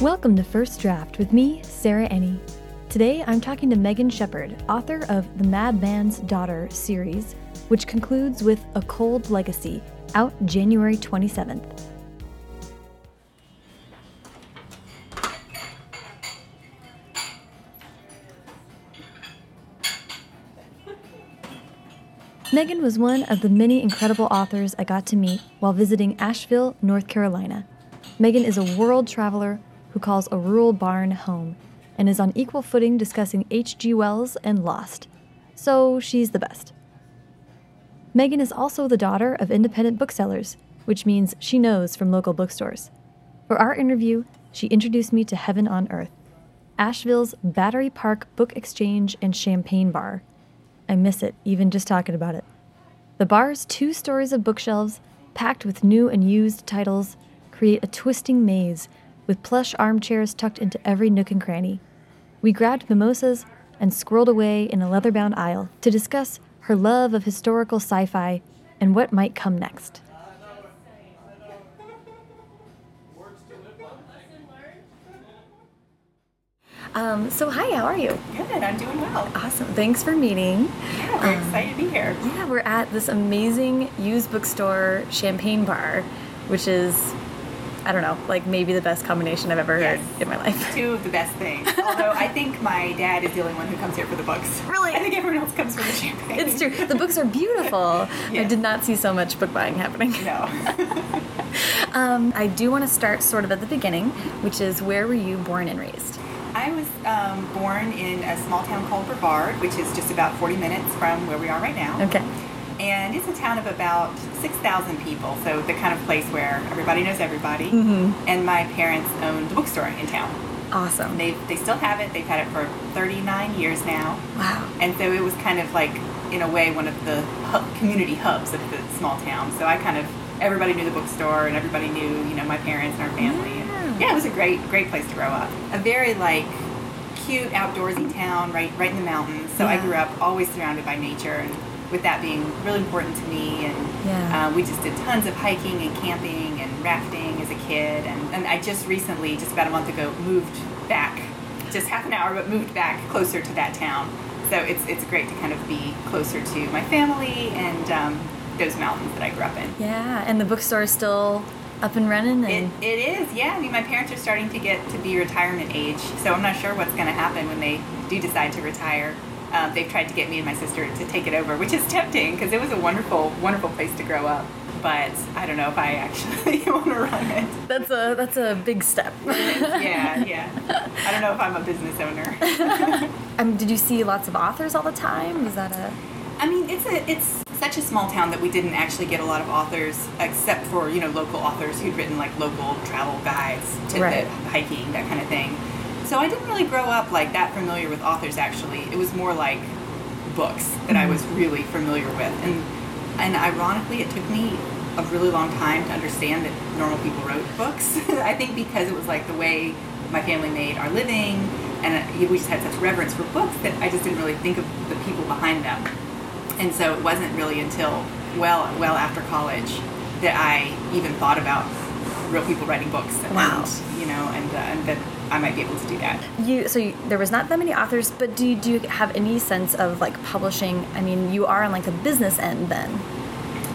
Welcome to First Draft with me, Sarah Enni. Today I'm talking to Megan Shepherd, author of the Madman's Daughter series, which concludes with A Cold Legacy, out January 27th. Megan was one of the many incredible authors I got to meet while visiting Asheville, North Carolina. Megan is a world traveler who calls a rural barn home and is on equal footing discussing H.G. Wells and Lost. So she's the best. Megan is also the daughter of independent booksellers, which means she knows from local bookstores. For our interview, she introduced me to Heaven on Earth, Asheville's Battery Park Book Exchange and Champagne Bar. I miss it, even just talking about it. The bar's two stories of bookshelves, packed with new and used titles, create a twisting maze with plush armchairs tucked into every nook and cranny. We grabbed mimosas and squirreled away in a leather bound aisle to discuss her love of historical sci fi and what might come next. Um, so, hi, how are you? Good, I'm doing well. Awesome. Thanks for meeting. Yeah, we're um, excited to be here. Yeah, we're at this amazing used bookstore champagne bar, which is I don't know, like maybe the best combination I've ever yes. heard in my life. Two of the best things. Although I think my dad is the only one who comes here for the books. Really? I think everyone else comes for the champagne. It's true. The books are beautiful. yes. I did not see so much book buying happening. No. um, I do want to start sort of at the beginning, which is where were you born and raised? I was um, born in a small town called Brevard, which is just about 40 minutes from where we are right now. Okay and it's a town of about 6,000 people, so the kind of place where everybody knows everybody. Mm -hmm. And my parents owned a bookstore in town. Awesome. They they still have it. They've had it for 39 years now. Wow. And so it was kind of like, in a way, one of the hub, community hubs of the small town. So I kind of everybody knew the bookstore, and everybody knew you know my parents and our family. Yeah. Yeah, it was a great great place to grow up. A very like cute outdoorsy town right right in the mountains. So yeah. I grew up always surrounded by nature and with that being really important to me. And yeah. uh, we just did tons of hiking and camping and rafting as a kid. And, and I just recently, just about a month ago, moved back, just half an hour, but moved back closer to that town. So it's, it's great to kind of be closer to my family and um, those mountains that I grew up in. Yeah, and the bookstore is still up and running? And it, it is, yeah. I mean, my parents are starting to get to be retirement age, so I'm not sure what's going to happen when they do decide to retire um, they've tried to get me and my sister to take it over, which is tempting because it was a wonderful, wonderful place to grow up. But I don't know if I actually want to run it. That's a that's a big step. yeah, yeah. I don't know if I'm a business owner. um, did you see lots of authors all the time? Was that a? I mean, it's a it's such a small town that we didn't actually get a lot of authors, except for you know local authors who'd written like local travel guides to right. hiking that kind of thing so I didn't really grow up like that familiar with authors. Actually, it was more like books that mm-hmm. I was really familiar with, and and ironically, it took me a really long time to understand that normal people wrote books. I think because it was like the way my family made our living, and we just had such reverence for books that I just didn't really think of the people behind them. And so it wasn't really until well well after college that I even thought about real people writing books. And, wow. You know, and uh, and that I might be able to do that. You so you, there was not that many authors, but do you, do you have any sense of like publishing? I mean, you are on like the business end then.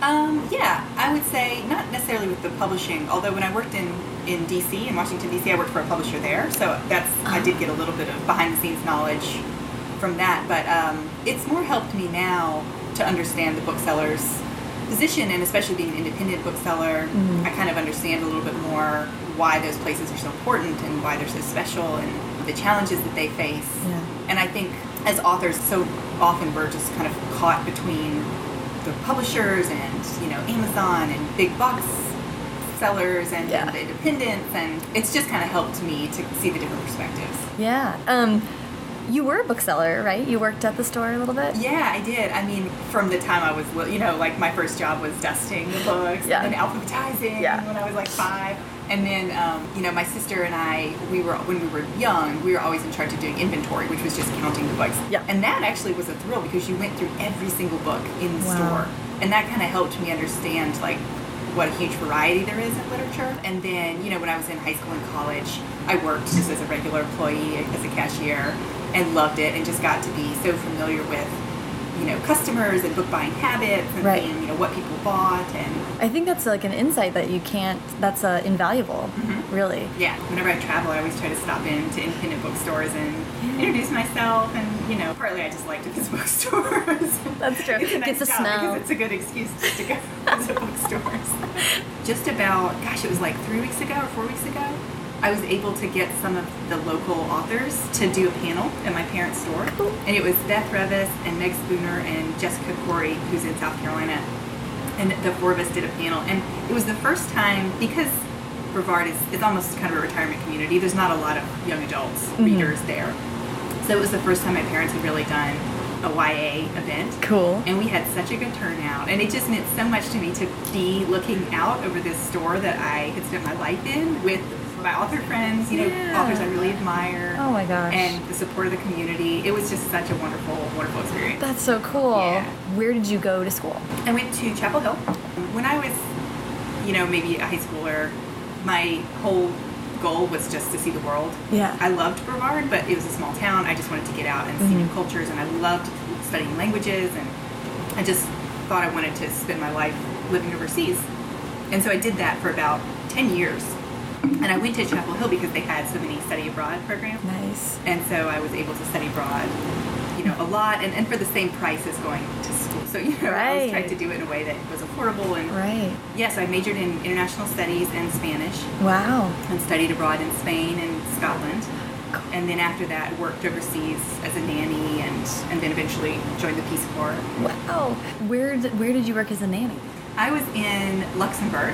Um, yeah, I would say not necessarily with the publishing. Although when I worked in in DC in Washington DC, I worked for a publisher there, so that's uh -huh. I did get a little bit of behind the scenes knowledge from that. But um, it's more helped me now to understand the booksellers position and especially being an independent bookseller mm -hmm. i kind of understand a little bit more why those places are so important and why they're so special and the challenges that they face yeah. and i think as authors so often we're just kind of caught between the publishers and you know amazon and big box sellers and, yeah. and the independents and it's just kind of helped me to see the different perspectives yeah um, you were a bookseller, right? You worked at the store a little bit? Yeah, I did. I mean, from the time I was, you know, like my first job was dusting the books yeah. and alphabetizing yeah. when I was like five. And then, um, you know, my sister and I, we were when we were young, we were always in charge of doing inventory, which was just counting the books. Yeah. And that actually was a thrill because you went through every single book in the Wow. store, and that kind of helped me understand like what a huge variety there is in literature. And then, you know, when I was in high school and college, I worked just as a regular employee as a cashier and loved it and just got to be so familiar with, you know, customers and book buying habits and Right. you know, what people bought and I think that's like an insight that you can't. That's uh, invaluable, Mm-hmm. really. yeah, whenever I travel, I always try to stop in to independent bookstores and introduce myself. And you know, partly I just like to visit bookstores. That's true. it's a nice the job smell. because it's a good excuse just to go visit bookstores. just about, gosh, it was like three weeks ago or four weeks ago. I was able to get some of the local authors to do a panel at my parents' store. Cool. And it was Beth Revis and Meg Spooner and Jessica Corey, who's in South Carolina. And the four of us did a panel. And it was the first time, because Brevard is, is almost kind of a retirement community, there's not a lot of young adults, Mm-hmm. readers there. So it was the first time my parents had really done a YA event. Cool. And we had such a good turnout. And it just meant so much to me to be looking out over this store that I had spent my life in with my author friends, you know, Yeah. authors I really admire. Oh my gosh. And the support of the community. It was just such a wonderful, wonderful experience. That's so cool. Yeah. Where did you go to school? I went to Chapel Hill. When I was, you know, maybe a high schooler, my whole goal was just to see the world. Yeah. I loved Brevard, but it was a small town. I just wanted to get out and see new mm-hmm. cultures, and I loved studying languages, and I just thought I wanted to spend my life living overseas. And so I did that for about 10 years. And I went to Chapel Hill because they had so many study abroad programs. Nice. And so I was able to study abroad, you know, a lot, and, and for the same price as going to school. So, you know, I was Right. trying to do it in a way that was affordable. And Right. yes, I majored in international studies and Spanish Wow. and studied abroad in Spain and Scotland. And then after that, worked overseas as a nanny and, and then eventually joined the Peace Corps. Wow. Where did, where did you work as a nanny? I was in Luxembourg,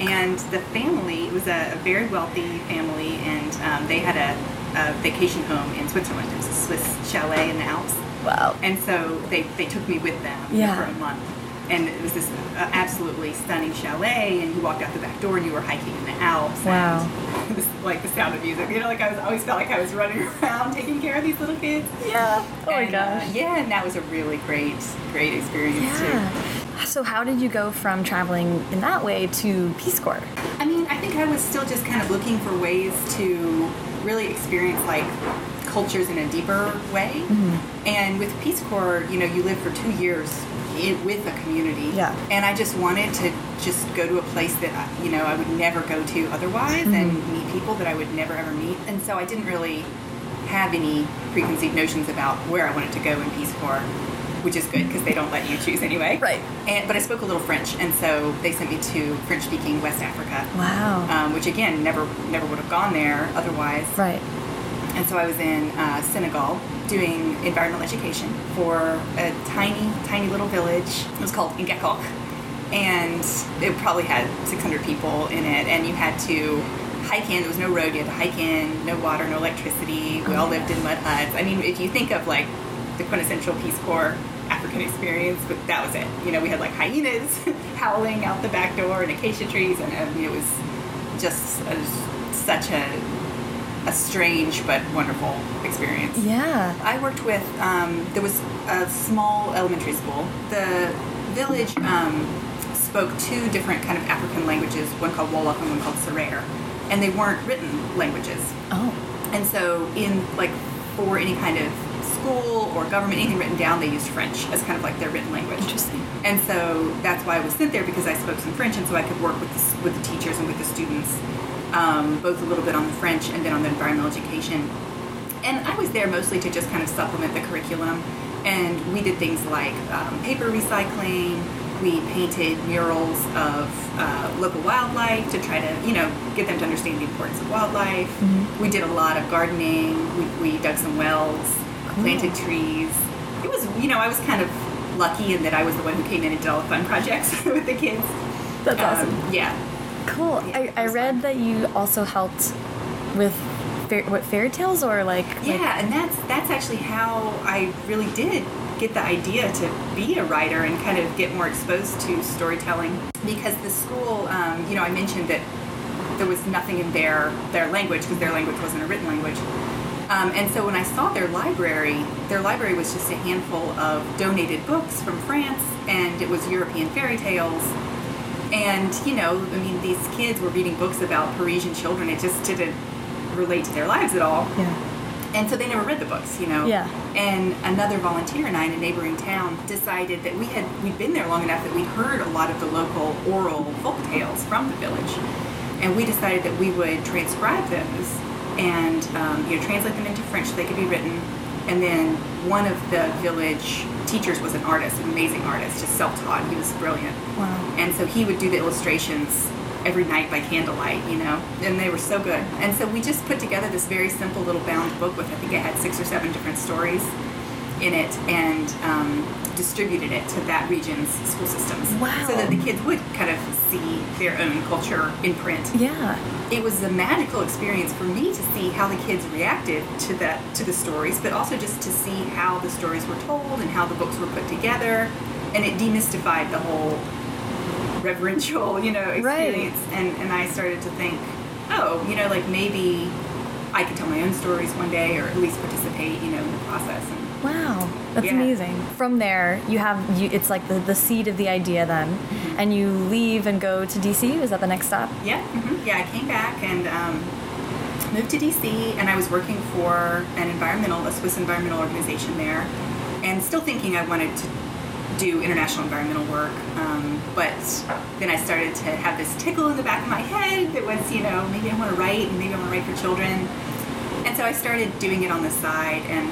and the family was a, a very wealthy family, and um, they had a, a vacation home in Switzerland. It was a Swiss chalet in the Alps. Wow. And so they, they took me with them Yeah. for a month. And it was this uh, absolutely stunning chalet, and you walked out the back door and you were hiking in the Alps. Wow. And it was like the sound of music. You know, like I was always felt like I was running around taking care of these little kids. Yeah. Oh my And, uh, gosh. yeah, and that was a really great, great experience too. So how did you go from traveling in that way to Peace Corps? I mean, I think I was still just kind of looking for ways to really experience like cultures in a deeper way. Mm-hmm. And with Peace Corps, you know, you live for two years in, with a community. Yeah. And I just wanted to just go to a place that I- you know I would never go to otherwise, Mm-hmm. and meet people that I would never ever meet. And so I didn't really have any preconceived notions about where I wanted to go in Peace Corps. Which is good because they don't let you choose anyway. Right. And, but I spoke a little French, and so they sent me to French-speaking West Africa Wow. um, which again never never would have gone there otherwise. right. And so I was in uh, Senegal doing environmental education for a tiny tiny little village. It was called Ngekok, and it probably had 600 people in it. And you had to hike in. There was no road. You had to hike in. No water, no electricity. We all lived in mud huts. I mean, if you think of like the quintessential Peace Corps African experience, but that was it. You know, we had like hyenas howling out the back door and acacia trees, and I mean, it was just a, such a a strange but wonderful experience. Yeah. I worked with um, there was a small elementary school. The village um, spoke two different kind of African languages, one called Wolof and one called Serer, and they weren't written languages. Oh. And so, in like for any kind of school or government, anything written down, they used French as kind of like their written language. Interesting. And so that's why I was sent there because I spoke some French, and so I could work with the, with the teachers and with the students, um, both a little bit on the French and then on the environmental education. And I was there mostly to just kind of supplement the curriculum. And we did things like um, paper recycling. We painted murals of uh, local wildlife to try to, you know, get them to understand the importance of wildlife. We did a lot of gardening. We, we dug some wells, planted trees. It was, you know, I was kind of lucky in that I was the one who came in and did all the fun projects with the kids. That's Um, awesome. Yeah. Cool. Yeah, I, I read fun. that you also helped with fair, what fairy tales or like like- Yeah, and that's that's actually how I really did get the idea to be a writer and kind of get more exposed to storytelling because the school, um, you know, I mentioned that there was nothing in their their language because their language wasn't a written language. Um, and so when I saw their library, their library was just a handful of donated books from France, and it was European fairy tales. And you know, I mean, these kids were reading books about Parisian children. It just didn't relate to their lives at all. Yeah. And so they never read the books, you know. Yeah. And another volunteer and I in a neighboring town decided that we had we'd been there long enough that we'd heard a lot of the local oral folk tales from the village, and we decided that we would transcribe those and um, you know translate them into French so they could be written. And then one of the village teachers was an artist, an amazing artist, just self-taught. He was brilliant. Wow. And so he would do the illustrations every night by candlelight, you know, and they were so good. And so we just put together this very simple little bound book with, I think it had six or seven different stories in it and um, distributed it to that region's school systems. Wow. So that the kids would kind of see their own culture in print. Yeah. It was a magical experience for me to see how the kids reacted to that to the stories, but also just to see how the stories were told and how the books were put together. And it demystified the whole reverential, you know, Right. experience. And and I started to think, oh, you know, like maybe I could tell my own stories one day, or at least participate, you know, in the process. And Wow, that's Yeah. amazing. From there, you have you, it's like the, the seed of the idea then, Mm-hmm. and you leave and go to DC. Is that the next stop? yeah, hmm yeah, I came back and um, moved to DC, and I was working for an environmental, a Swiss environmental organization there, and still thinking I wanted to do international environmental work. Um, but then I started to have this tickle in the back of my head that was, you know, maybe I want to write, and maybe I want to write for children. And so I started doing it on the side, and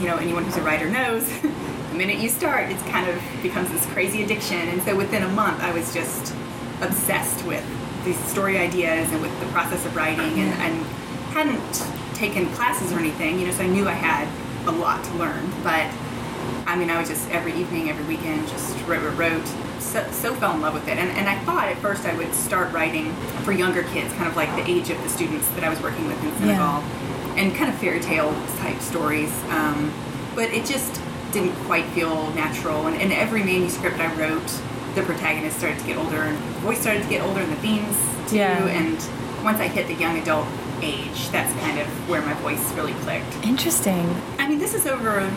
you know, anyone who's a writer knows. the minute you start, it's kind of becomes this crazy addiction. And so within a month, I was just obsessed with these story ideas and with the process of writing, and, and hadn't taken classes or anything. You know, so I knew I had a lot to learn, but I mean, I would just every evening, every weekend, just wrote, wrote, wrote. So, so fell in love with it, and, and I thought at first I would start writing for younger kids, kind of like the age of the students that I was working with in Senegal, and kind of fairy tale type stories. Um, but it just didn't quite feel natural, and, in every manuscript I wrote, the protagonist started to get older, and the voice started to get older, and the themes too. Yeah. And once I hit the young adult age, that's kind of where my voice really clicked. Interesting. I mean, this is over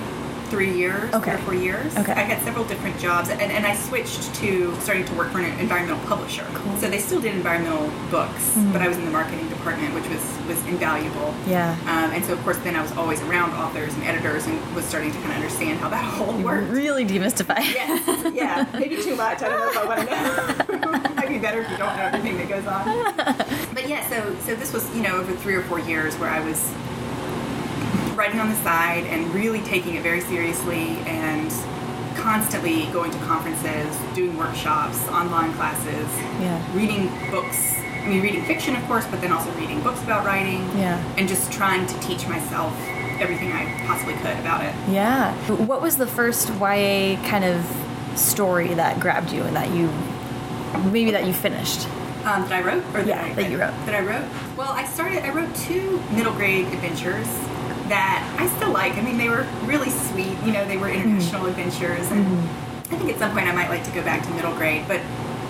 three years, Okay. three or four years. Okay. I had several different jobs, and, and I switched to starting to work for an environmental publisher. Cool. So they still did environmental books, Mhm. but I was in the marketing department, which was was invaluable. Yeah. Um, and so, of course, then I was always around authors and editors, and was starting to kind of understand how that whole worked. Really demystify. Yes, yeah, maybe too much. I don't know if I want to know. Might be better if you don't know everything that goes on. But yeah, so so this was you know over three or four years where I was writing on the side and really taking it very seriously and constantly going to conferences, doing workshops, online classes, Yeah. reading books. I mean, reading fiction, of course, but then also reading books about writing. Yeah. And just trying to teach myself everything I possibly could about it. Yeah. What was the first YA kind of story that grabbed you and that you maybe that you finished? Um, that I wrote, or that, Yeah, I, that you wrote. That I wrote. Well, I started. I wrote two middle grade adventures that I still like. I mean, they were really sweet. You know, they were international adventures, and I think at some point I might like to go back to middle grade. But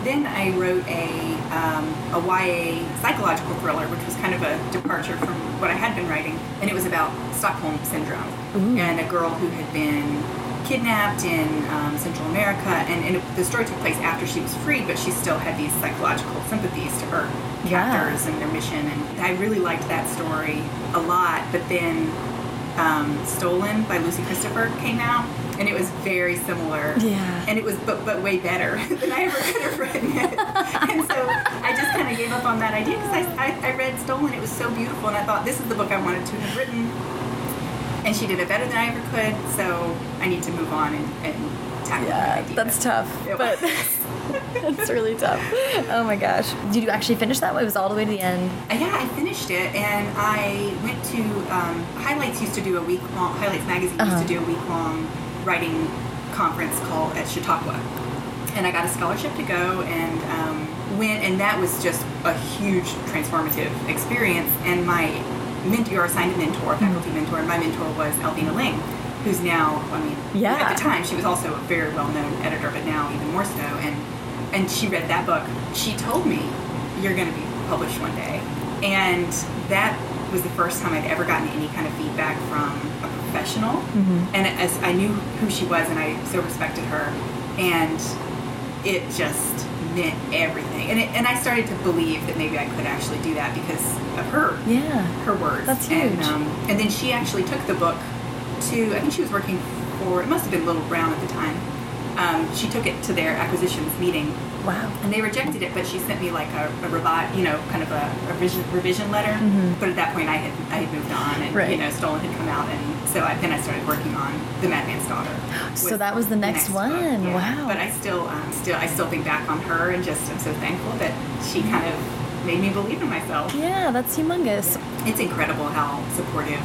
then I wrote a um, a YA psychological thriller, which was kind of a departure from what I had been writing, and it was about Stockholm syndrome Ooh. and a girl who had been kidnapped in um, Central America, and, and it, the story took place after she was freed, but she still had these psychological sympathies to her Yeah. and their mission, and I really liked that story a lot. But then um, Stolen by Lucy Christopher came out, and it was very similar. Yeah. And it was, but but way better than I ever could have written it. and so I just kind of gave up on that idea because I, I, I read Stolen. It was so beautiful, and I thought this is the book I wanted to have written. And she did it better than I ever could, so I need to move on and, and tackle that Yeah, idea. that's tough. It But it's really tough. Oh my gosh. Did you actually finish that? It was all the way to the end. Uh, yeah, I finished it, and I went to um, Highlights. Used to do a week long. Highlights magazine Uh-huh. used to do a week long writing conference called at Chautauqua, and I got a scholarship to go and um, went, and that was just a huge transformative experience. And my mentor, you assigned a mentor, faculty mentor, and my mentor was Alvina Ling, who's now, I mean, Yeah. at the time she was also a very well known editor, but now even more so. And and she read that book. She told me, "You're going to be published one day, and that was the first time I'd ever gotten any kind of feedback from a professional. And as I knew who she was, and I so respected her, and it just meant everything. And it, and I started to believe that maybe I could actually do that because of her Yeah. her words. That's And, huge. um, and then she actually took the book to, I think she was working for, it must have been Little Brown at the time. Um, she took it to their acquisitions meeting Wow. and they rejected it, but she sent me like a, a revi- you know, kind of a, a revision, revision letter. But at that point, I had I had moved on, and Mm-hmm. Right. you know, Stolen had come out, and so I, then I started working on The Madman's Daughter. So that was the next book, one. yeah. Wow. But I still, um, still, I still think back on her, and just I'm so thankful that she kind of made me believe in myself. Yeah, that's humongous. It's incredible how supportive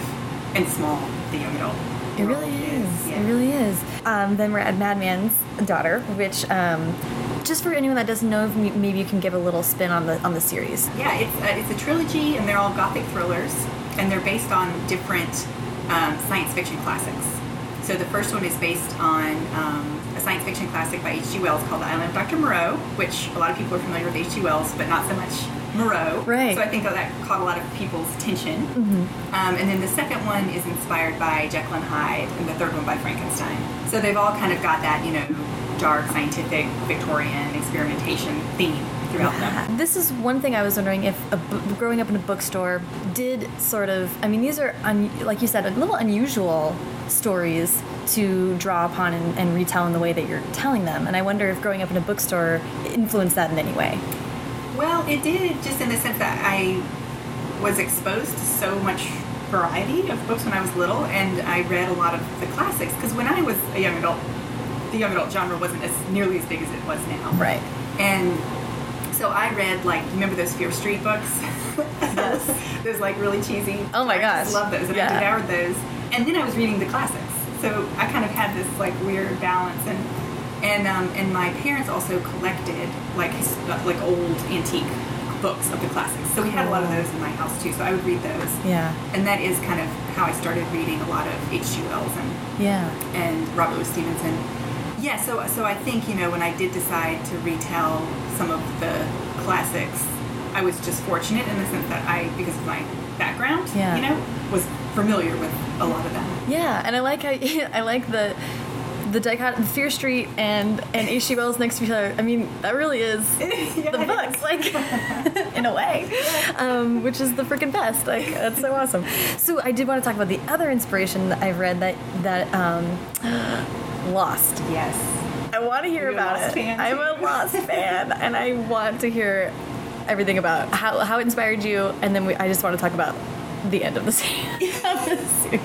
and small the young adult. It really is. Yeah. It really is. Um, then we're at Madman's Daughter, which, um, just for anyone that doesn't know, maybe you can give a little spin on the on the series. Yeah, it's a, it's a trilogy, and they're all gothic thrillers, and they're based on different um, science fiction classics. So the first one is based on um, a science fiction classic by H.G. Wells called The Island of Dr. Moreau, which a lot of people are familiar with H.G. Wells, but not so much Moreau. Right. So I think that caught a lot of people's attention. Um, and then the second one is inspired by Jekyll and Hyde, and the third one by Frankenstein. So they've all kind of got that, you know, dark, scientific, Victorian experimentation theme throughout them. This is one thing I was wondering if a growing up in a bookstore did sort of. I mean, these are un, like you said, a little unusual stories to draw upon and, and retell in the way that you're telling them. And I wonder if growing up in a bookstore influenced that in any way. Well, it did, just in the sense that I was exposed to so much variety of books when I was little, and I read a lot of the classics. Because when I was a young adult, the young adult genre wasn't as nearly as big as it was now. Right. And so I read like, remember those Fear Street books? Yes. those like really cheesy. Oh my I just gosh. love those, and Yeah. I devoured those. And then I was reading the classics, so I kind of had this like weird balance and. And, um, and my parents also collected like his, like old antique books of the classics. So we had a lot of those in my house too. So I would read those. Yeah. And that is kind of how I started reading a lot of H.G. Wells and Yeah. and Robert Louis Stevenson. Yeah, so so I think you know when I did decide to retell some of the classics, I was just fortunate in the sense that I, because of my background, Yeah. you know, was familiar with a lot of them. Yeah, and I like how I like the the dichotomy, Fear Street and and H.G. Wells next to each other. I mean, that really is Yeah, the it books, like in a way, um, which is the freaking best. Like that's so awesome. So I did want to talk about the other inspiration that I've read that that um, Lost. Yes. I want to hear about it. fan, I'm a? Lost fan, and I want to hear everything about how how it inspired you, and then we, I just want to talk about the end of the, se- of the series.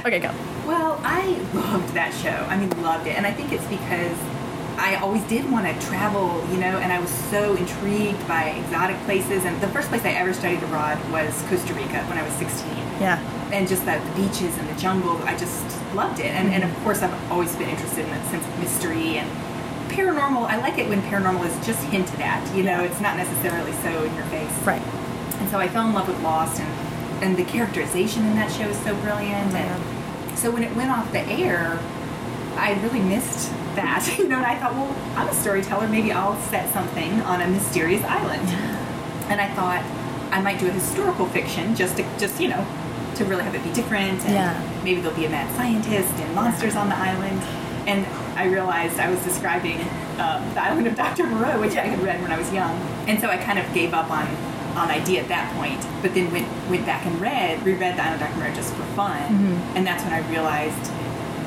Okay, go. Well, I loved that show. I mean, loved it. And I think it's because I always did want to travel, you know, and I was so intrigued by exotic places. And the first place I ever studied abroad was Costa Rica when I was 16. Yeah. And just that the beaches and the jungle, I just loved it. And, and of mm-hmm. course, I've always been interested in that sense of mystery and paranormal. I like it when paranormal is just hinted at, you know, it's not necessarily so in your face. Right. And so I fell in love with Lost, and, and the characterization in that show is so brilliant. And so when it went off the air, I really missed that, you know. And I thought, well, I'm a storyteller. Maybe I'll set something on a mysterious island. And I thought I might do a historical fiction, just to, just you know, to really have it be different. And Yeah. maybe there'll be a mad scientist and monsters on the island. And I realized I was describing um, the island of Dr. Moreau, which I had read when I was young. And so I kind of gave up on on idea at that point, but then went went back and read reread the Island of just for fun. Mm-hmm. And that's when I realized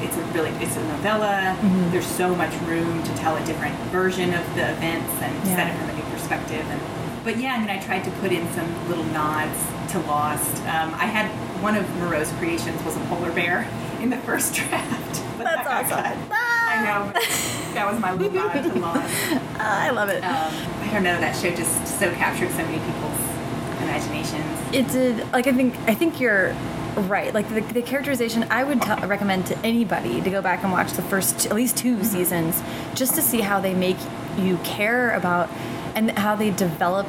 it's a really it's a novella. Mm-hmm. There's so much room to tell a different version of the events and set it from a new perspective. And but yeah, I mean, I tried to put in some little nods to Lost. Um, I had one of Moreau's creations was a polar bear in the first draft. But That's that awesome. cut. I know. that was my little nod to Lost. I love it. Um, I don't know. That show just so captured so many people's imaginations. it did. Like I think I think you're right. Like the, the characterization, I would t- recommend to anybody to go back and watch the first t- at least 2 seasons, just to see how they make you care about and how they develop.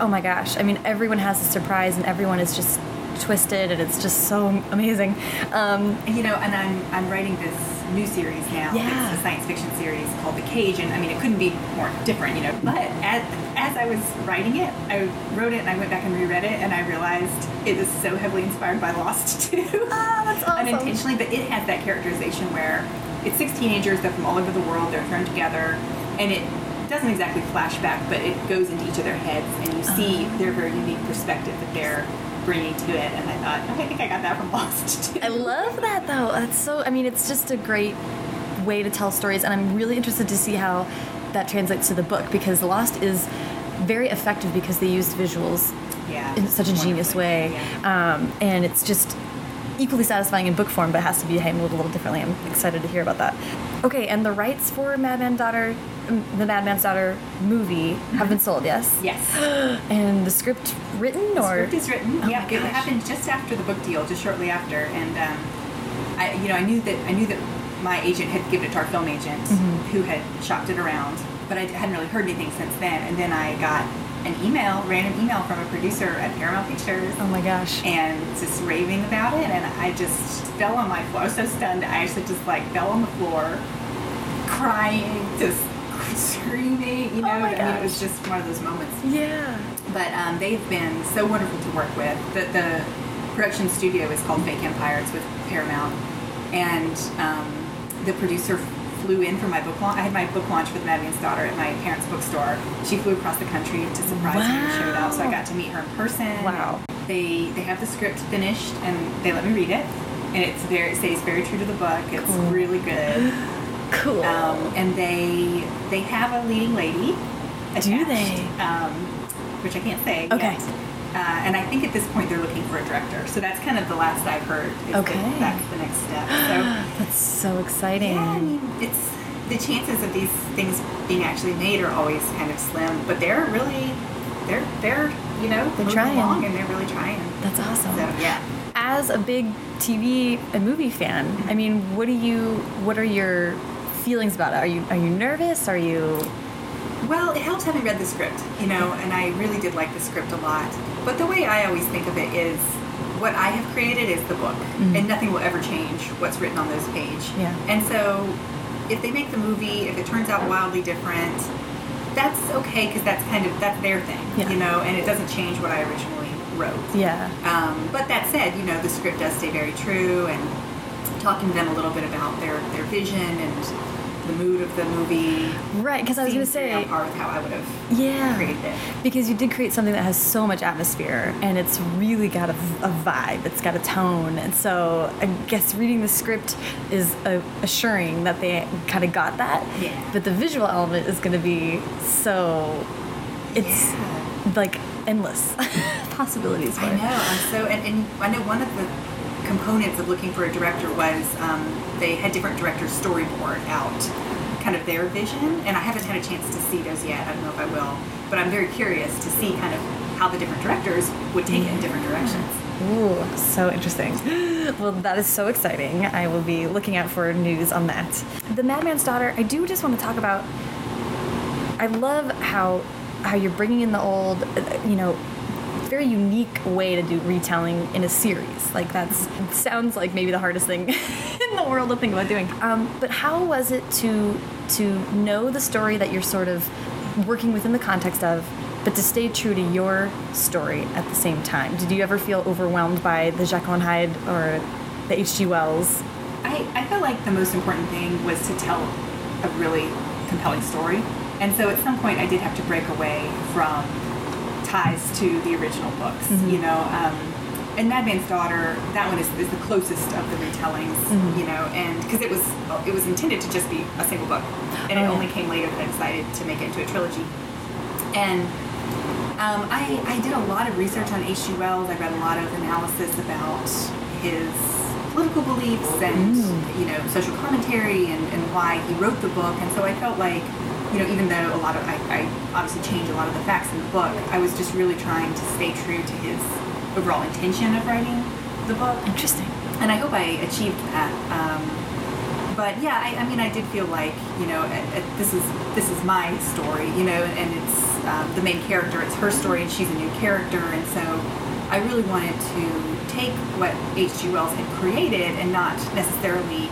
Oh my gosh! I mean, everyone has a surprise, and everyone is just twisted, and it's just so amazing. Um, You know, and I'm I'm writing this new series now. Yeah. It's a science fiction series called The Cage, and I mean, it couldn't be more different, you know. But as, as I was writing it, I wrote it and I went back and reread it, and I realized it is so heavily inspired by Lost too. Ah, that's awesome. Unintentionally, but it has that characterization where it's six teenagers. They're from all over the world. They're thrown together, and it doesn't exactly flashback, but it goes into each of their heads, and you see Uh-huh. their very unique perspective that they're bringing to it. And I thought, I think I got that from Lost too. I love that though. That's so. I mean, it's just a great way to tell stories, and I'm really interested to see how that translates to the book because Lost is very effective because they used visuals yeah, in such a genius way, Yeah. um, and it's just equally satisfying in book form, but it has to be handled a little differently. I'm excited to hear about that. Okay, and the rights for Madman's Daughter, um, the Madman's Daughter movie, have been sold. Yes. Yes. And the script written The or script is written. Oh yeah, it happened just after the book deal, just shortly after, and um, I, you know, I knew that I knew that my agent had given it to our film agent, Mm-hmm. who had shopped it around, but I hadn't really heard anything since then. And then I got an email, random email from a producer at Paramount Pictures. Oh my gosh. and just raving about it and I just fell on my floor. I was so stunned I actually just like fell on the floor crying, just screaming, you know. Oh I mean it was just one of those moments. Yeah. But um, they've been so wonderful to work with. The, the production studio is called Fake Empire. It's with Paramount. And um, the producer flew in for my book launch. I had my book launch with Madman's Daughter at my parents' bookstore. She flew across the country to surprise me and showed up. So I got to meet her in person. Wow. They they have the script finished and they let me read it. And it's very it stays very true to the book. It's Cool. really good. Cool. Um, and they they have a leading lady. Attached, Do they? Um, which I can't say. Okay. Yet. Uh, and I think at this point they're looking for a director. So that's kind of the last I've heard. is that Okay. That's the next step. So That's so exciting. yeah, I mean, it's the chances of these things being actually made are always kind of slim, but they're really they're they're you know They're trying. along and they're really trying. That's awesome. So yeah. As a big TV and movie fan, I mean, what do you? What are your feelings about it? Are you are you nervous? Are you? Well, it helps having read the script, you know, and I really did like the script a lot. But the way I always think of it is what I have created is the book, and nothing will ever change what's written on this page. Mm-hmm. Yeah. And so if they make the movie, if it turns out wildly different, that's okay because that's kind of that's their thing, Yeah. you know, and it doesn't change what I originally wrote. Yeah. Um, but that said, you know, the script does stay very true, and talking to them a little bit about their their vision and the mood of the movie. Right. Because I was going to say. on par with how I would have Yeah. created it. Because you did create something that has so much atmosphere and it's really got a, a vibe, it's got a tone. And so I guess reading the script is a, assuring that they kind of got that. Yeah. But the visual element is going to be so. It's Yeah. like endless possibilities for I know. I'm so, and, and I know one of the components of looking for a director was um, they had different directors storyboard out kind of their vision, and I haven't had a chance to see those yet. I don't know if I will, but I'm very curious to see kind of how the different directors would take it in different directions. Ooh, so interesting. Well, that is so exciting. I will be looking out for news on that. The Madman's Daughter, I do just want to talk about. I love how how you're bringing in the old, uh, you know, very unique way to do retelling in a series. Like that sounds like maybe the hardest thing in the world to think about doing. Um, but how was it to to know the story that you're sort of working within the context of, but to stay true to your story at the same time? Did you ever feel overwhelmed by the Jekyll and Hyde or the H.G. Wells? I, I felt like the most important thing was to tell a really compelling story. And so at some point I did have to break away from ties to the original books, Mm-hmm. you know. Um, and Madman's Daughter, that one is, is the closest of the retellings, Mm-hmm. you know, and because it was it was intended to just be a single book, and Oh, it yeah. only came later that I decided to make it into a trilogy. And um, I, I did a lot of research on H.G. Wells. I read a lot of analysis about his political beliefs and you know social commentary and, and why he wrote the book. And so I felt like you know even though a lot of I, I obviously changed a lot of the facts in the book, I was just really trying to stay true to his overall intention of writing the book Interesting. and I hope I achieved that. Um, but yeah, I, I mean, I did feel like you know, uh, uh, this is this is my story, you know, and it's um, the main character. It's her story, and she's a new character, and so I really wanted to take what H.G. Wells had created and not necessarily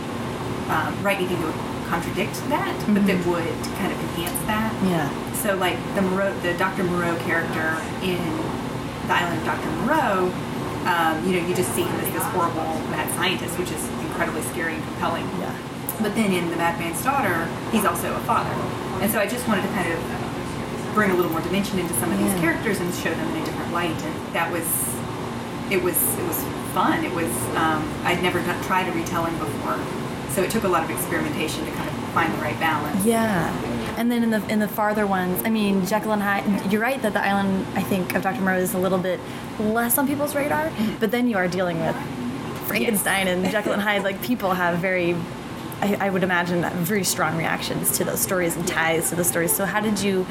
um, write anything would contradict that, but that would kind of enhance that. Yeah. So like the Moreau, the Dr. Moreau character in The Island of Dr. Moreau, um, you know, you just see him as this horrible mad scientist, which is incredibly scary and compelling. Yeah. But then in The Madman's Daughter, he's also a father. And so I just wanted to kind of bring a little more dimension into some of these characters and show them in a different light. And that was, it was, it was fun. It was, um, I'd never tried a retelling before. So it took a lot of experimentation to kind of find the right balance. Yeah. And then in the in the farther ones, I mean, Jekyll and Hyde. You're right that the island, I think, of Dr. Moreau is a little bit less on people's radar. Mm-hmm. But then you are dealing with Frankenstein and Jekyll and Hyde. Like people have very, I, I would imagine, very strong reactions to those stories and ties to the stories. So how did you,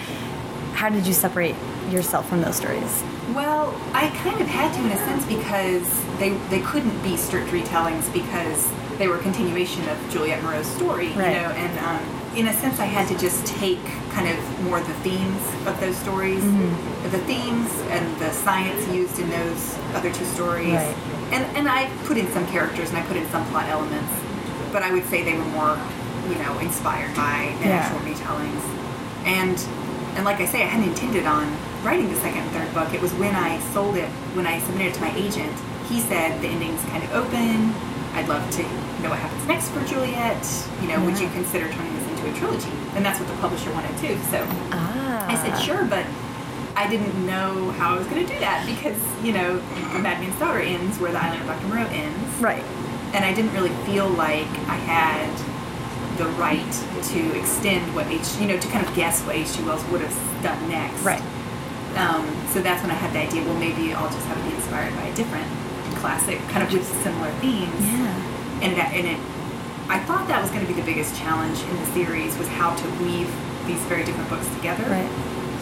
how did you separate yourself from those stories? Well, I kind of had to in a sense because they they couldn't be strict retellings because they were a continuation of Juliet Moreau's story, Right. you know, and um, in a sense I had to just take kind of more the themes of those stories, Mm-hmm. the themes and the science used in those other two stories, Right. and and I put in some characters and I put in some plot elements, but I would say they were more, you know, inspired by the Yeah. actual retellings, and and like I say, I hadn't intended on writing the second and third book. It was when I sold it, when I submitted it to my agent. He said the ending's kind of open. I'd love to know what happens next for Juliet. You know, would you consider turning this into a trilogy? And that's what the publisher wanted too. So Ah. I said sure, but I didn't know how I was going to do that because you know, The Madman's Daughter ends where The Island of Dr. Moreau ends Right. and I didn't really feel like I had the right to extend what H, you know, to kind of guess what H.G. Wells would have done next. Right. Um, so that's when I had the idea. Well, maybe I'll just have it be inspired by a different classic, kind of with similar themes. Yeah. And that, and it, I thought that was going to be the biggest challenge in the series was how to weave these very different books together. Right.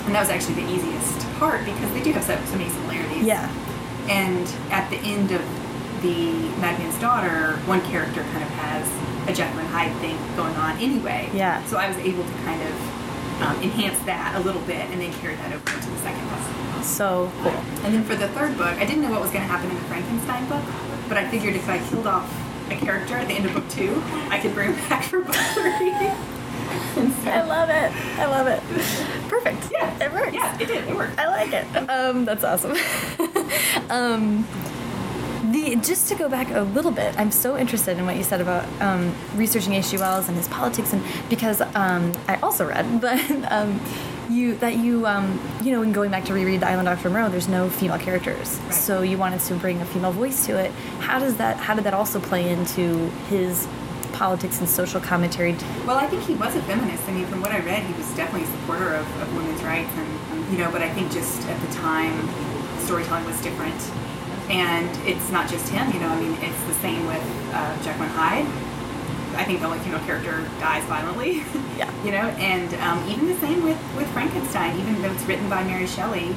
And that was actually the easiest part because they do have so, so many similarities. Yeah. And at the end of the Madman's Daughter, one character kind of has a Jekyll Hyde thing going on anyway. Yeah. So I was able to kind of um, enhance that a little bit and then carry that over to the second book. So cool. And then for the third book, I didn't know what was going to happen in the Frankenstein book, but I figured if I killed off a character at the end of book two, I could bring back for book three. I love it. I love it. Perfect. yeah, It works. Yeah, it did. It worked. I like it. Um, that's awesome. um, the just to go back a little bit, I'm so interested in what you said about um, researching H.G. Wells and his politics, and because um, I also read, but um, you that you um, you know, in going back to reread The Island of Dr. Moreau, there's no female characters, Right. so you wanted to bring a female voice to it. How does that? How did that also play into his politics and social commentary? Well, I think he was a feminist. I mean, from what I read, he was definitely a supporter of, of women's rights, and um, you know. But I think just at the time, storytelling was different, and it's not just him. You know, I mean, it's the same with uh, Jekyll and Hyde. I think the only female character dies violently. Yeah. you know, and um, even the same with with Frankenstein. Even though it's written by Mary Shelley,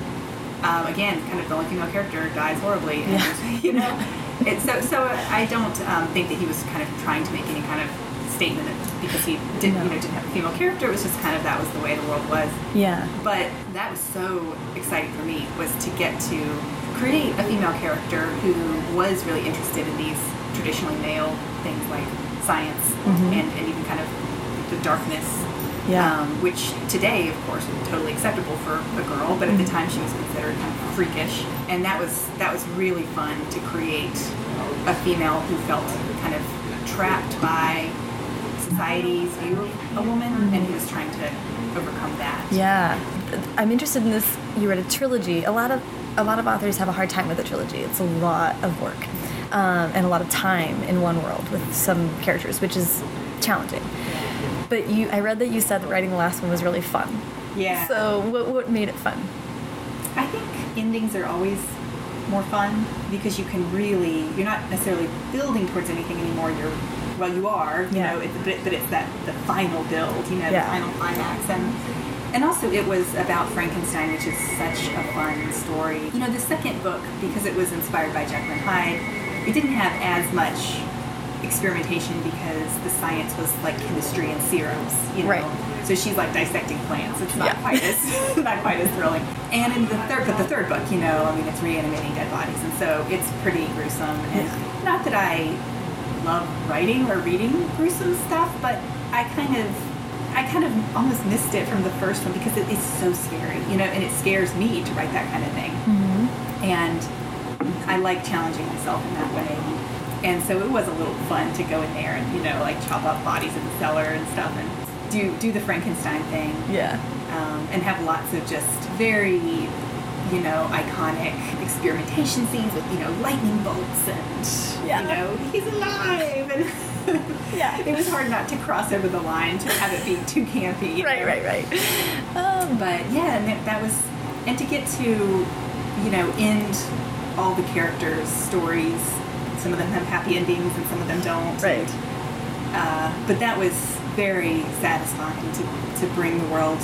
um, again, kind of the only female character dies horribly. And, Yeah. You know, it's so so. I don't um, think that he was kind of trying to make any kind of statement because he didn't No. you know didn't have a female character. It was just kind of that was the way the world was. Yeah. But that was so exciting for me was to get to create a female character who was really interested in these traditionally male things like science Mhm. and, and even kind of the darkness. Yeah. Um, which today, of course, is totally acceptable for a girl, but at the Mhm. time she was considered kind of freakish, and that was that was really fun to create a female who felt kind of trapped by society's view of a woman, and who was trying to overcome that. Yeah, I'm interested in this. You read a trilogy. A lot of a lot of authors have a hard time with a trilogy. It's a lot of work um, and a lot of time in one world with some characters, which is challenging. But you, I read that you said that writing the last one was really fun. Yeah. So what what made it fun? I think endings are always more fun because you can really you're not necessarily building towards anything anymore. You're well, you are, you Yeah. know, it's, but, but it's that the final build, you know, Yeah. the final climax, and and also it was about Frankenstein, which is such a fun story. You know, the second book because it was inspired by Jekyll and Hyde, it didn't have as much experimentation because the science was like chemistry and serums, you know. Right. So she's like dissecting plants. It's not Yeah. quite as not quite as thrilling. And in the third, but the third book, you know, I mean, it's reanimating dead bodies, and so it's pretty gruesome. And not that I love writing or reading gruesome stuff, but I kind of I kind of almost missed it from the first one because it is so scary, you know, and it scares me to write that kind of thing. Mm-hmm. And I like challenging myself in that way. And so it was a little fun to go in there and, you know, like chop up bodies in the cellar and stuff and do, do the Frankenstein thing. Yeah. Um, and have lots of just very, you know, iconic experimentation scenes with, you know, lightning bolts and, Yeah. you know, he's alive. And Yeah. it was hard not to cross over the line to have it be too campy. Right, know? right, right. Um, But yeah, and that, that was, and to get to, you know, end all the characters' stories. Some of them have happy endings and some of them don't. right. Uh, but that was very satisfying to, to bring the world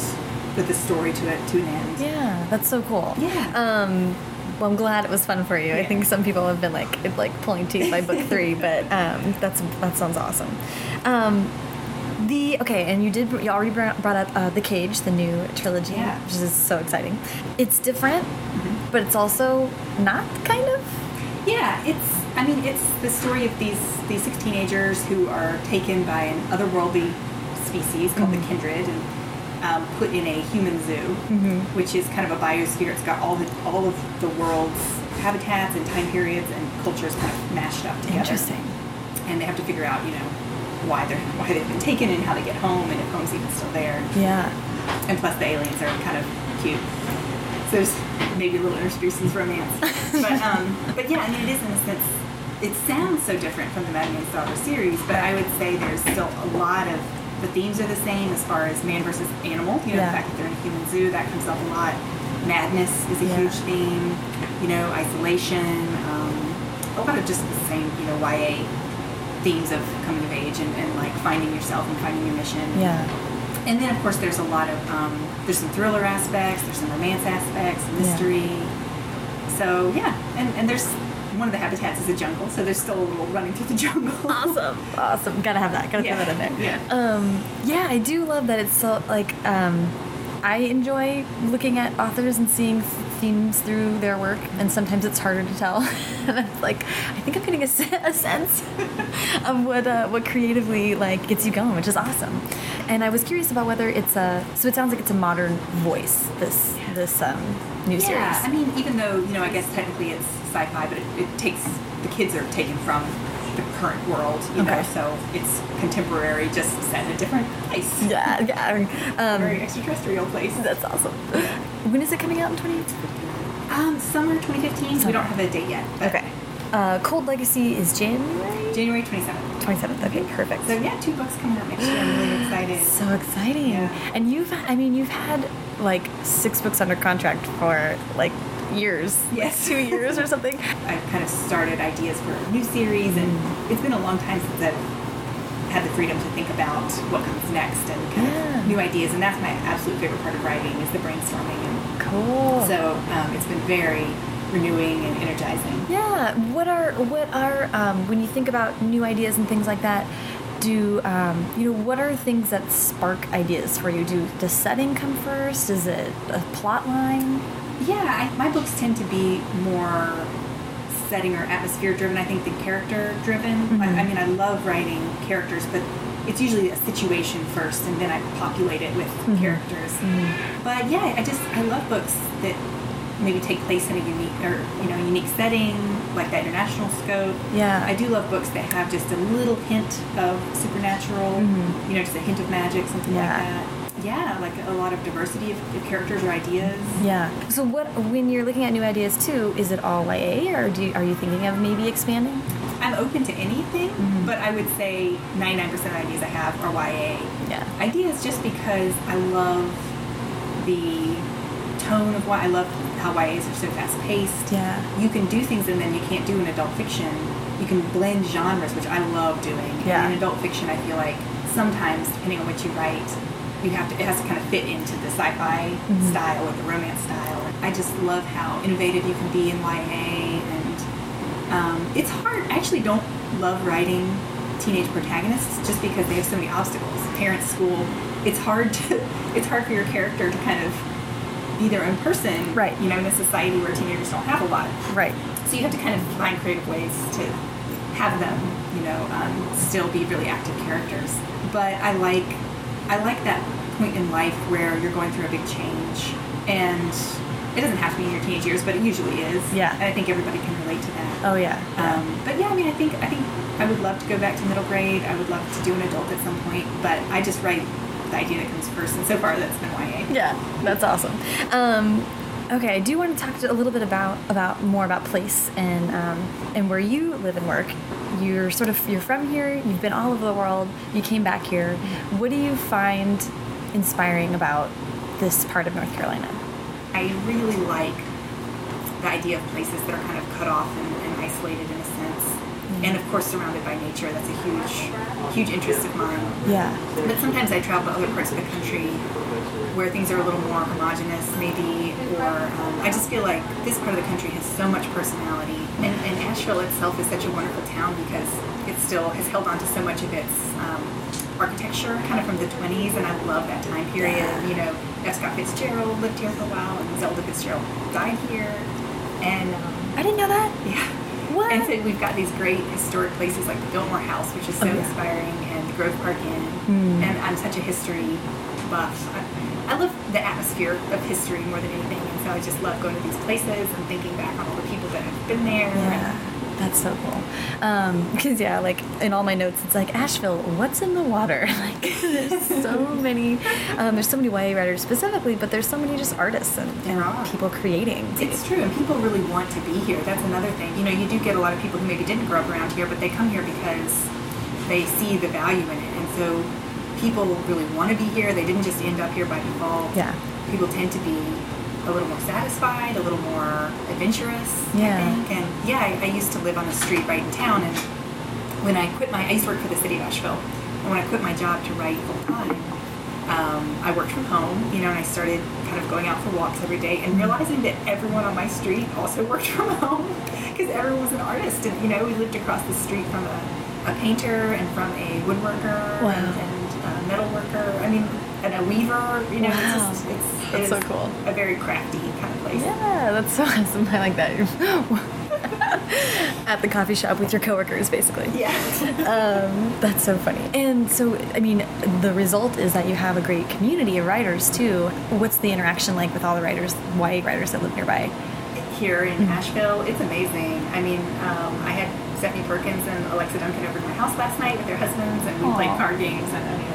with the story to it to an end. Yeah, that's so cool. Yeah. Um, well, I'm glad it was fun for you. I think some people have been like it- like pulling teeth by book three, but um, that's that sounds awesome. Um, the okay, and you did you already brought up uh, the Cage, the new trilogy, Yeah. which is so exciting. It's different, but it's also not kind of. Yeah, it's. I mean, it's the story of these these six teenagers who are taken by an otherworldly species called the Kindred and um, put in a human zoo, which is kind of a biosphere. It's got all the all of the world's habitats and time periods and cultures kind of mashed up together. Interesting. And they have to figure out, you know, why they're why they've been taken and how they get home and if home's even still there. Yeah. And plus, the aliens are kind of cute. There's maybe a little interspecies romance. but um, but yeah, I mean, it is in a sense. It sounds so different from the Madman's Daughter series, but I would say there's still a lot of the themes are the same as far as man versus animal. You know, Yeah. the fact that they're in a human zoo that comes up a lot. Madness is a Yeah. huge theme. You know, isolation. Um, a lot of just the same. You know, YA themes of coming of age and, and like finding yourself and finding your mission. Yeah. And then, of course, there's a lot of um, there's some thriller aspects, there's some romance aspects, mystery. So yeah, and and there's one of the habitats is a jungle, so there's still a little running through the jungle. Awesome. Awesome. Gotta have that. Gotta Yeah. throw that in there. Yeah. Um, yeah, I do love that it's so like um, I enjoy looking at authors and seeing themes through their work, and sometimes it's harder to tell. and it's like I think I'm getting a, a sense of what uh, what creatively like gets you going, which is awesome. And I was curious about whether it's a so it sounds like it's a modern voice. This this um, new Yeah, I mean, even though you know, I guess technically it's sci-fi, but it, it takes the kids are taken from the current world, you know, so it's contemporary, just set in a different place. Yeah, yeah. Very Um, extraterrestrial place. that's awesome. When is it coming out in 2018? Um, summer 2015. Summer. We don't have a date yet. Okay. Uh, Cold Legacy is January January 27th. 27th. Okay, perfect. So yeah, two books coming out next year. I'm really excited. So exciting. Yeah. And you've, I mean, you've had like six books under contract for like years. Yes. Two years or something. I've kind of started ideas for a new series, and it's been a long time since I've had the freedom to think about what comes next and kind Yeah. of new ideas. And that's my absolute favorite part of writing is the brainstorming. And Cool. so um, it's been very renewing and energizing. yeah. What are, what are, um, when you think about new ideas and things like that, do, um, you know, what are things that spark ideas for you? Do, the setting come first? Is it a plot line? Yeah, I, my books tend to be more setting or atmosphere driven, I think, than character driven. I, I mm-hmm. mean, I love writing characters, but it's usually a situation first, and then I populate it with mm-hmm. characters. Mm-hmm. But yeah, I just I love books that maybe take place in a unique or you know unique setting, like that international scope. Yeah. I do love books that have just a little hint of supernatural, you know, just a hint of magic, something Yeah. like that. Yeah, like a lot of diversity of, of characters or ideas. Yeah. So what when you're looking at new ideas too, is it all YA or do you, are you thinking of maybe expanding? I'm open to anything, mm-hmm. but I would say 99% of the ideas I have are YA. Yeah. Ideas just because I love the tone of why I love how YAs are so fast paced. Yeah. You can do things and then you can't do in adult fiction. You can blend genres, which I love doing. Yeah. And in adult fiction, I feel like sometimes, depending on what you write, you have to. It has to kind of fit into the sci-fi Mm-hmm. style or the romance style. I just love how innovative you can be in YA, and um, it's hard. I actually don't love writing teenage protagonists just because they have so many obstacles. Parents, school. It's hard to. It's hard for your character to kind of be their own person. Right. You know, in a society where teenagers don't have a lot. Right. So you have to kind of find creative ways to have them, you know, um, still be really active characters. But I like I like that point in life where you're going through a big change, and it doesn't have to be in your teenage years, but it usually is. Yeah. And I think everybody can relate to that. Oh yeah. yeah. Um, but yeah, I mean, I think I think I would love to go back to middle grade. I would love to do an adult at some point, but I just write the idea that comes first, and so far that's been YA. Yeah, that's awesome. Um, okay, I do want to talk to a little bit about about more about place and um, and where you live and work. You're sort of you're from here. You've been all over the world. You came back here. What do you find inspiring about this part of North Carolina? I really like the idea of places that are kind of cut off and, and isolated in a sense, and of course surrounded by nature. That's a huge, huge interest of mine. Yeah. But sometimes I travel to other parts of the country where things are a little more homogenous, maybe, or um, I just feel like this part of the country has so much personality. And, and Asheville itself is such a wonderful town because it still has held on to so much of its um, architecture, kind of from the 20s, and I love that time period. Yeah. You know, F. Scott Fitzgerald lived here for a while, and Zelda Fitzgerald died here. And um, I didn't know that. yeah. What? And so we've got these great historic places like the Biltmore House, which is so Oh, yeah. inspiring, and the Grove Park Inn. Hmm. And I'm such a history buff. I, I love the atmosphere of history more than anything, and so I just love going to these places and thinking back on all the people that have been there. Yeah, that's so cool. Because yeah, like in all my notes, it's like Asheville. What's in the water? Like there's so many. Um, there's so many YA writers specifically, but there's so many just artists and, and people creating. It's true, and people really want to be here. That's another thing. You know, you do get a lot of people who maybe didn't grow up around here, but they come here because they see the value in it, and so people really want to be here. They didn't just end up here by default. Yeah. People tend to be a little more satisfied, a little more adventurous. Yeah. I think, and yeah, I, I used to live on the street right in town, and when I quit my, I used to work for the city of Asheville, and when I quit my job to write full time, um, I worked from home, you know, and I started kind of going out for walks every day and realizing that everyone on my street also worked from home because everyone was an artist. And, you know, we lived across the street from a, a painter and from a woodworker Wow. and, and metal worker. I mean, and a weaver, you know, Wow. it's just, it's, That's it is so cool. a very crafty kind of place. Yeah, that's so awesome. I like that. At the coffee shop with your coworkers, basically. Yeah. Um, that's so funny. And so, I mean, the result is that you have a great community of writers too. What's the interaction like with all the writers, YA writers that live nearby? here in Mm-hmm. Asheville. It's amazing. I mean, um, I had Stephanie Perkins and Alexandra Duncan over to my house last night with their husbands, and we Aw. played card games, and I mean, it's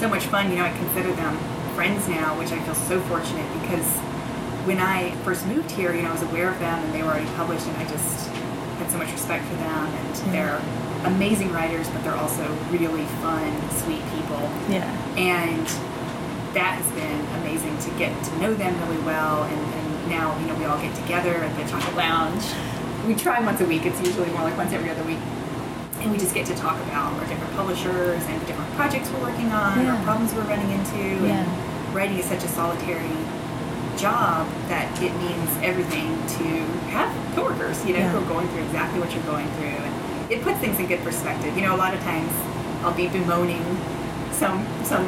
so much fun. You know, I consider them friends now, which I feel so fortunate because when I first moved here, you know, I was aware of them and they were already published, and I just had so much respect for them. And Yeah. they're amazing writers, but they're also really fun, sweet people Yeah. and that has been amazing to get to know them really well and, and now you know we all get together at the chocolate lounge we try once a week it's usually more like once every other week and we just get to talk about our different publishers and different projects we're working on Yeah. or problems we're running into Yeah. and writing is such a solitary job that it means everything to have coworkers you know Yeah. who are going through exactly what you're going through and it puts things in good perspective you know a lot of times i'll be bemoaning some some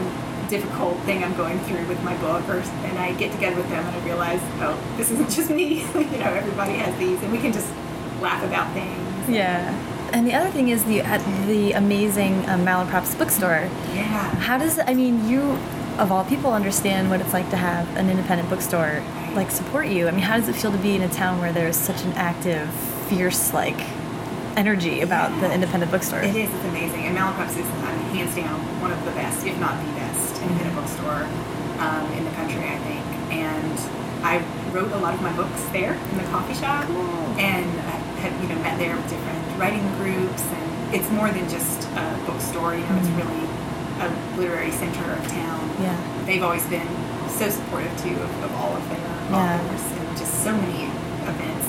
difficult thing I'm going through with my book, or and I get together with them and I realize, oh, this isn't just me. you know, everybody has these, and we can just laugh about things. Yeah. And the other thing is the at the amazing um, Malaprops bookstore. Yeah. How does I mean you of all people understand what it's like to have an independent bookstore like support you? I mean, how does it feel to be in a town where there's such an active, fierce like energy about the independent bookstore? It is. It's amazing. And Malaprops is mean, hands down one of the best, if not the best, independent bookstore um, in the country, I think. And I wrote a lot of my books there in the coffee shop, Cool. and I have you know met there with different writing groups, and it's more than just a bookstore. You know, it's Mhm. really a literary center of town. Yeah. They've always been so supportive too of, of all of their Yeah. authors and just so many events.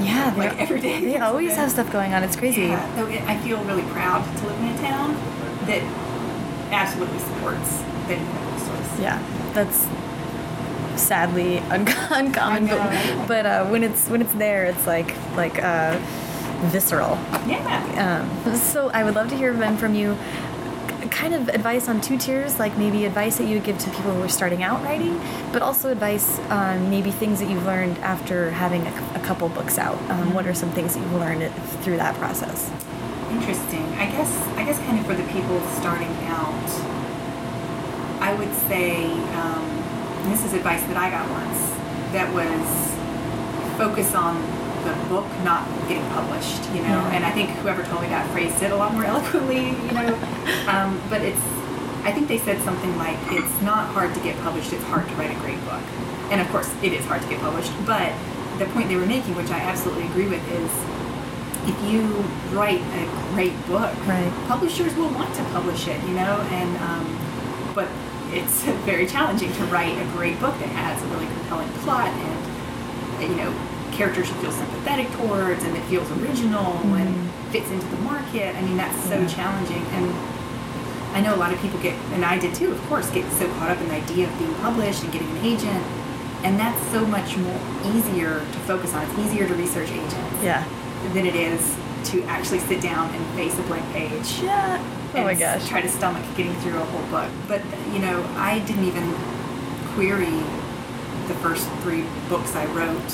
Yeah, Like every day They always have stuff going on. It's crazy. Yeah, so it, I feel really proud to live in a town that absolutely supports the bookstores. Yeah, that's sadly un- uncommon, but but uh, when it's when it's there, it's like like uh, visceral. Yeah. Um, so I would love to hear Ben from you. kind of advice on two tiers, like maybe advice that you would give to people who are starting out writing, but also advice on maybe things that you've learned after having a, a couple books out. Um, what are some things that you've learned through that process? Interesting. I guess I guess kind of for the people starting out, I would say um, this is advice that I got once that was focus on the book not getting published, you know. Yeah. And I think whoever told me that phrased it a lot more eloquently, you know. um, but it's, I think they said something like, it's not hard to get published, it's hard to write a great book. And of course, it is hard to get published. But the point they were making, which I absolutely agree with, is if you write a great book, Right. publishers will want to publish it, you know. And um, but it's very challenging to write a great book that has a really compelling plot and you know characters you feel sympathetic towards and that feels original mm-hmm. and fits into the market. I mean that's so Yeah. challenging and I know a lot of people get and I did too, of course, get so caught up in the idea of being published and getting an agent. And that's so much more easier to focus on. It's easier to research agents Yeah. than it is to actually sit down and face a blank page Yeah. Oh my gosh. try to stomach getting through a whole book. But you know, I didn't even query the first three books I wrote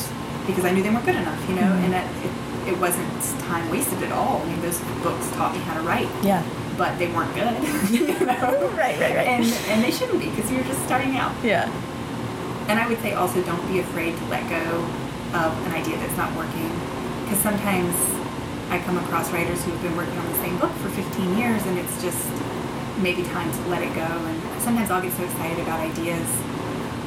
because I knew they weren't good enough. You know, Mhm. and that it, it wasn't time wasted at all. I mean, those books taught me how to write, Yeah. but they weren't good. you know? Right, right, right. And and they shouldn't be because you're just starting out. Yeah. And I would say also don't be afraid to let go of an idea that's not working. Because sometimes I come across writers who have been working on the same book for 15 years and it's just maybe time to let it go. And sometimes I'll get so excited about ideas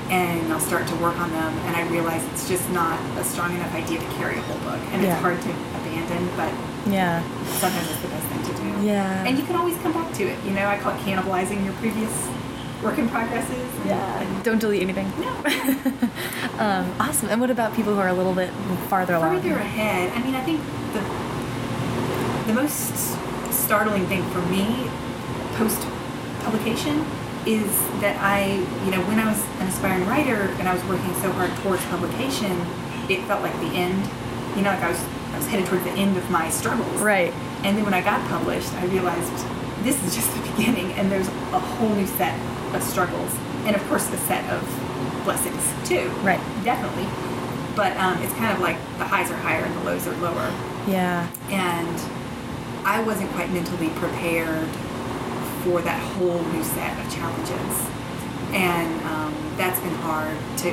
and I'll start to work on them and I realize it's just not a strong enough idea to carry a whole book. And Yeah. it's hard to abandon, but Yeah. sometimes it's the best thing to do. Yeah. And you can always come back to it. You know, I call it cannibalizing your previous work in progresses. and- and Don't delete anything. No. um, awesome. And what about people who are a little bit farther along? further ahead, I mean, I think the the most startling thing for me post publication is that I, you know, when I was an aspiring writer and I was working so hard towards publication, it felt like the end. You know, like I was I was headed towards the end of my struggles. Right. And then when I got published, I realized this is just the beginning, and there's a whole new set of struggles, and of course, a set of blessings too. Right. Definitely. But um, it's kind of like the highs are higher and the lows are lower, Yeah. and I wasn't quite mentally prepared for that whole new set of challenges, and um, that's been hard to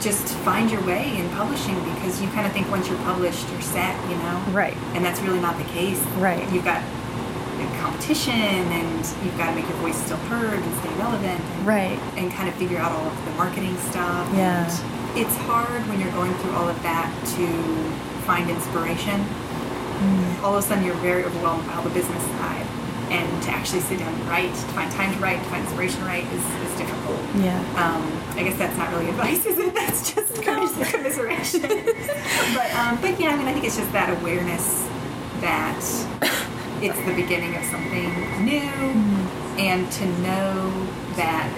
just find your way in publishing because you kind of think once you're published, you're set, you know Right. and that's really not the case. Right. You've got competition, and you've got to make your voice still heard and stay relevant, and, Right. and kind of figure out all of the marketing stuff. Yeah. And it's hard when you're going through all of that to find inspiration. Mm. All of a sudden, you're very overwhelmed by all the business side, and to actually sit down and write, to find time to write, to find inspiration to write is, is difficult. Yeah. Um, I guess that's not really advice, is it? That's just commis- commiseration. but, um, but yeah, I mean, I think it's just that awareness that it's the beginning of something new, Mm-hmm. and to know that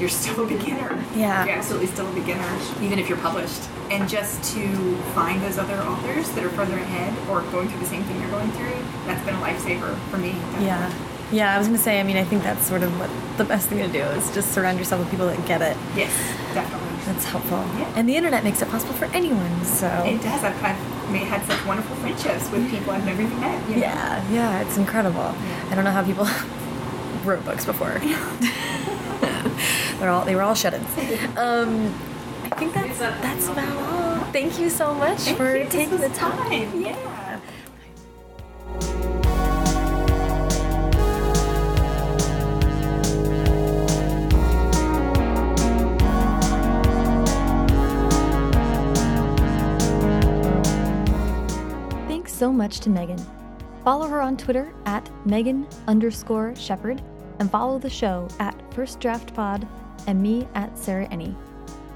you're still a beginner. Yeah. You're absolutely still a beginner, even if you're published. And just to find those other authors that are further ahead or going through the same thing you're going through, that's been a lifesaver for me. definitely. Yeah. Yeah, I was going to say, I mean, I think that's sort of what the best thing to do is just surround yourself with people that get it. Yes, definitely. That's helpful. Yeah. And the internet makes it possible for anyone, so. It does. I've, I've made, had such wonderful friendships with people I've never even met. You know? Yeah, yeah, it's incredible. I don't know how people wrote books before. They're all they were all shut-ins. Um, I think that's that's about all. Thank you so much Thank for you. Taking the time. fun. Yeah. Thanks so much to Megan. Follow her on Twitter at Megan underscore Shepherd and follow the show at First Draft Pod and me at Sarah Enni.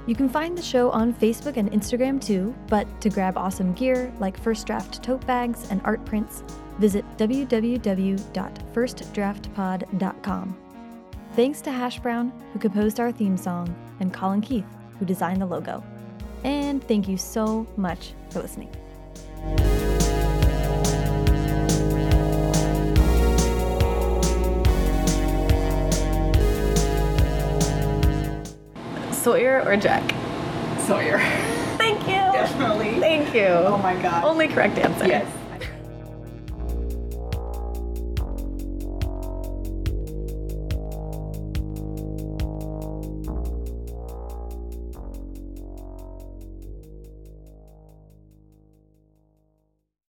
You can find the show on Facebook and Instagram too, but to grab awesome gear like First Draft tote bags and art prints, visit www.firstdraftpod.com. Thanks to Hash Brown, who composed our theme song, and Colin Keith, who designed the logo. And thank you so much for listening. Sawyer or Jack? Sawyer. Thank you. Definitely. Thank you. Oh my god. Only correct answer. Yes.